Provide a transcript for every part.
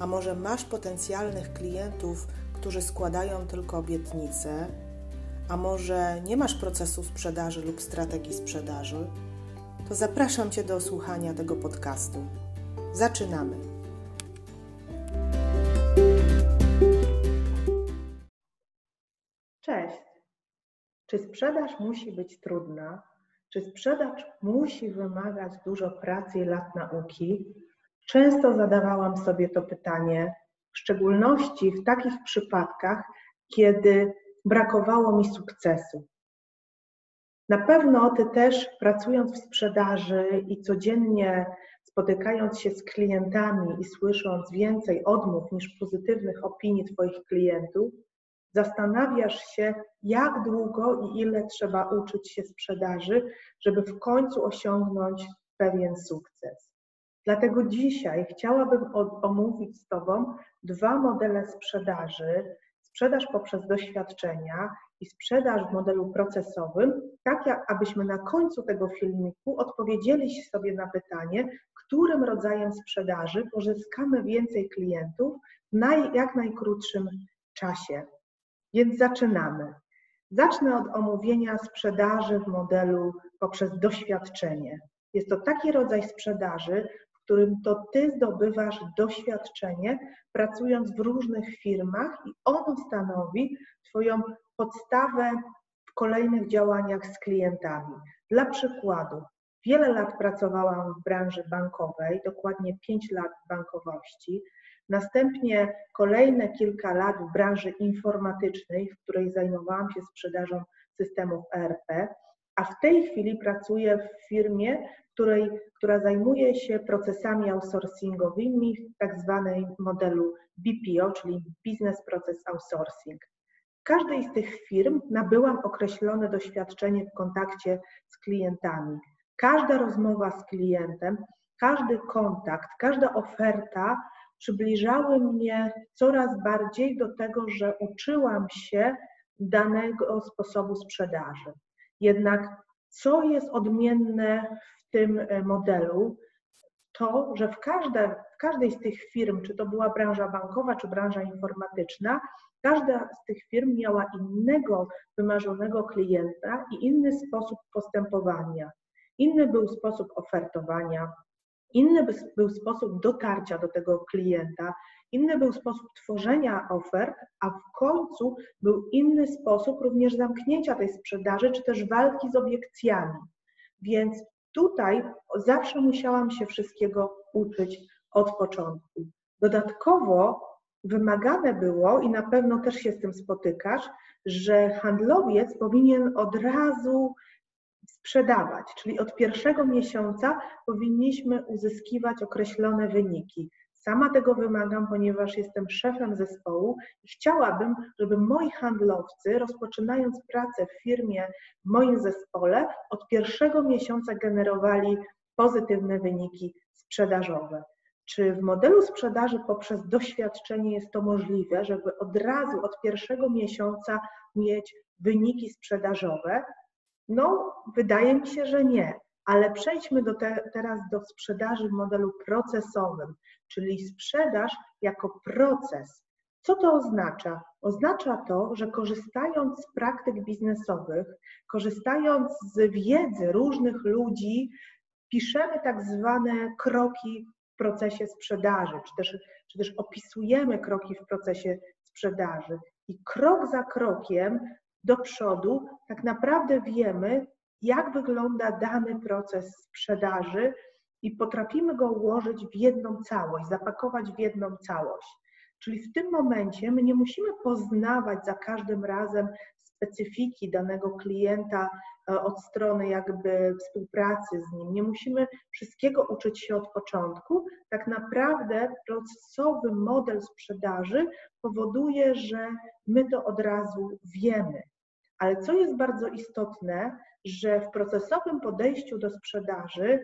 a może masz potencjalnych klientów, którzy składają tylko obietnice, a może nie masz procesu sprzedaży lub strategii sprzedaży, to zapraszam Cię do słuchania tego podcastu. Zaczynamy! Cześć! Czy sprzedaż musi być trudna? Czy sprzedaż musi wymagać dużo pracy i lat nauki? Często zadawałam sobie to pytanie, w szczególności w takich przypadkach, kiedy brakowało mi sukcesu. Na pewno Ty też pracując w sprzedaży i codziennie spotykając się z klientami i słysząc więcej odmów niż pozytywnych opinii Twoich klientów, zastanawiasz się, jak długo i ile trzeba uczyć się sprzedaży, żeby w końcu osiągnąć pewien sukces. Dlatego dzisiaj chciałabym omówić z Tobą dwa modele sprzedaży. Sprzedaż poprzez doświadczenia i sprzedaż w modelu procesowym, tak abyśmy na końcu tego filmiku odpowiedzieli sobie na pytanie, którym rodzajem sprzedaży pozyskamy więcej klientów na jak najkrótszym czasie. Więc zaczynamy. Zacznę od omówienia sprzedaży w modelu poprzez doświadczenie. Jest to taki rodzaj sprzedaży, którym to ty zdobywasz doświadczenie, pracując w różnych firmach, i ono stanowi Twoją podstawę w kolejnych działaniach z klientami. Dla przykładu, wiele lat pracowałam w branży bankowej, dokładnie 5 lat w bankowości. Następnie kolejne kilka lat w branży informatycznej, w której zajmowałam się sprzedażą systemów ERP, a w tej chwili pracuję w firmie, której, która zajmuje się procesami outsourcingowymi w tak zwanej modelu BPO, czyli Business Process Outsourcing. W każdej z tych firm nabyłam określone doświadczenie w kontakcie z klientami. Każda rozmowa z klientem, każdy kontakt, każda oferta przybliżały mnie coraz bardziej do tego, że uczyłam się danego sposobu sprzedaży. Jednak co jest odmienne w tym e, modelu, to, że w, każde, w każdej z tych firm, czy to była branża bankowa, czy branża informatyczna, każda z tych firm miała innego wymarzonego klienta i inny sposób postępowania. Inny był sposób ofertowania, inny był sposób dotarcia do tego klienta, inny był sposób tworzenia ofert, a w końcu był inny sposób również zamknięcia tej sprzedaży, czy też walki z obiekcjami. Więc tutaj zawsze musiałam się wszystkiego uczyć od początku. Dodatkowo wymagane było, i na pewno też się z tym spotykasz, że handlowiec powinien od razu sprzedawać, czyli od pierwszego miesiąca powinniśmy uzyskiwać określone wyniki. Sama tego wymagam, ponieważ jestem szefem zespołu i chciałabym, żeby moi handlowcy, rozpoczynając pracę w firmie, w moim zespole, od pierwszego miesiąca generowali pozytywne wyniki sprzedażowe. Czy w modelu sprzedaży poprzez doświadczenie jest to możliwe, żeby od razu, od pierwszego miesiąca mieć wyniki sprzedażowe? No, wydaje mi się, że nie. Ale przejdźmy do te, teraz do sprzedaży w modelu procesowym, czyli sprzedaż jako proces. Co to oznacza? Oznacza to, że korzystając z praktyk biznesowych, korzystając z wiedzy różnych ludzi, piszemy tak zwane kroki w procesie sprzedaży, czy też, czy też opisujemy kroki w procesie sprzedaży. I krok za krokiem do przodu tak naprawdę wiemy, jak wygląda dany proces sprzedaży i potrafimy go ułożyć w jedną całość, zapakować w jedną całość. Czyli w tym momencie my nie musimy poznawać za każdym razem specyfiki danego klienta e, od strony jakby współpracy z nim. Nie musimy wszystkiego uczyć się od początku. Tak naprawdę procesowy model sprzedaży powoduje, że my to od razu wiemy. Ale co jest bardzo istotne, że w procesowym podejściu do sprzedaży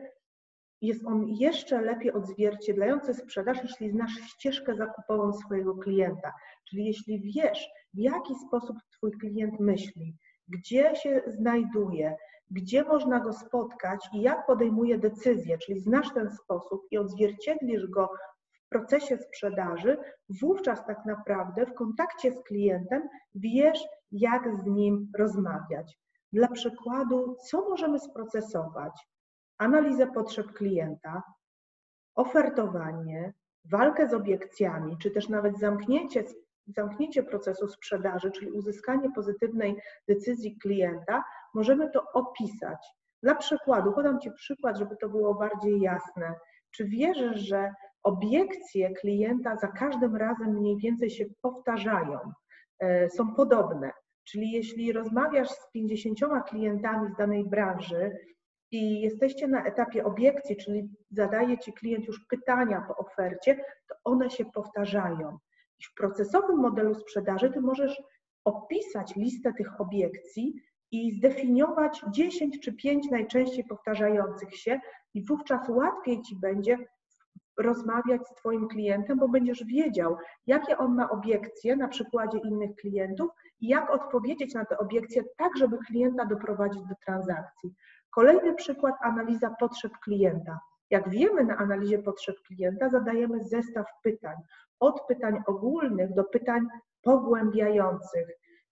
jest on jeszcze lepiej odzwierciedlający sprzedaż, jeśli znasz ścieżkę zakupową swojego klienta. Czyli jeśli wiesz, w jaki sposób Twój klient myśli, gdzie się znajduje, gdzie można go spotkać i jak podejmuje decyzje, czyli znasz ten sposób i odzwierciedlisz go w procesie sprzedaży, wówczas tak naprawdę w kontakcie z klientem wiesz, jak z nim rozmawiać. Dla przykładu, co możemy sprocesować? Analizę potrzeb klienta, ofertowanie, walkę z obiekcjami, czy też nawet zamknięcie, zamknięcie procesu sprzedaży, czyli uzyskanie pozytywnej decyzji klienta, możemy to opisać. Dla przykładu, podam Ci przykład, żeby to było bardziej jasne. Czy wierzysz, że obiekcje klienta za każdym razem mniej więcej się powtarzają, e, są podobne? Czyli jeśli rozmawiasz z 50 klientami z danej branży i jesteście na etapie obiekcji, czyli zadaje Ci klient już pytania po ofercie, to one się powtarzają. I w procesowym modelu sprzedaży Ty możesz opisać listę tych obiekcji i zdefiniować 10 czy 5 najczęściej powtarzających się i wówczas łatwiej Ci będzie rozmawiać z Twoim klientem, bo będziesz wiedział, jakie on ma obiekcje na przykładzie innych klientów i jak odpowiedzieć na te obiekcje tak, żeby klienta doprowadzić do transakcji. Kolejny przykład, analiza potrzeb klienta. Jak wiemy na analizie potrzeb klienta, zadajemy zestaw pytań, od pytań ogólnych do pytań pogłębiających.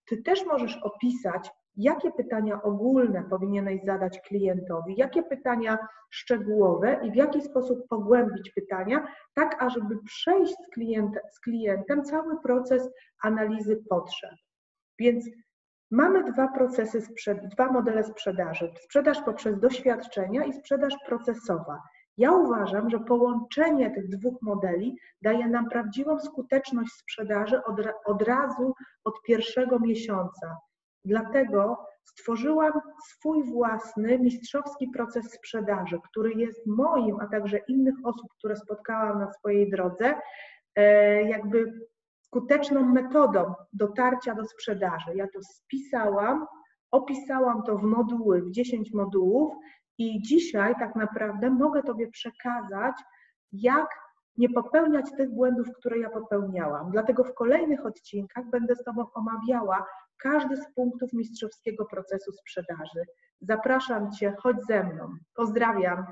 Ty też możesz opisać, jakie pytania ogólne powinieneś zadać klientowi, jakie pytania szczegółowe i w jaki sposób pogłębić pytania, tak ażeby przejść z, klient, z klientem cały proces analizy potrzeb. Więc mamy dwa procesy, dwa modele sprzedaży. Sprzedaż poprzez doświadczenia i sprzedaż procesowa. Ja uważam, że połączenie tych dwóch modeli daje nam prawdziwą skuteczność sprzedaży od, od razu, od pierwszego miesiąca. Dlatego stworzyłam swój własny mistrzowski proces sprzedaży, który jest moim, a także innych osób, które spotkałam na swojej drodze, e, jakby skuteczną metodą dotarcia do sprzedaży. Ja to spisałam, opisałam to w moduły, w 10 modułów i dzisiaj tak naprawdę mogę Tobie przekazać, jak nie popełniać tych błędów, które ja popełniałam. Dlatego w kolejnych odcinkach będę z Tobą omawiała każdy z punktów mistrzowskiego procesu sprzedaży. Zapraszam Cię, chodź ze mną. Pozdrawiam.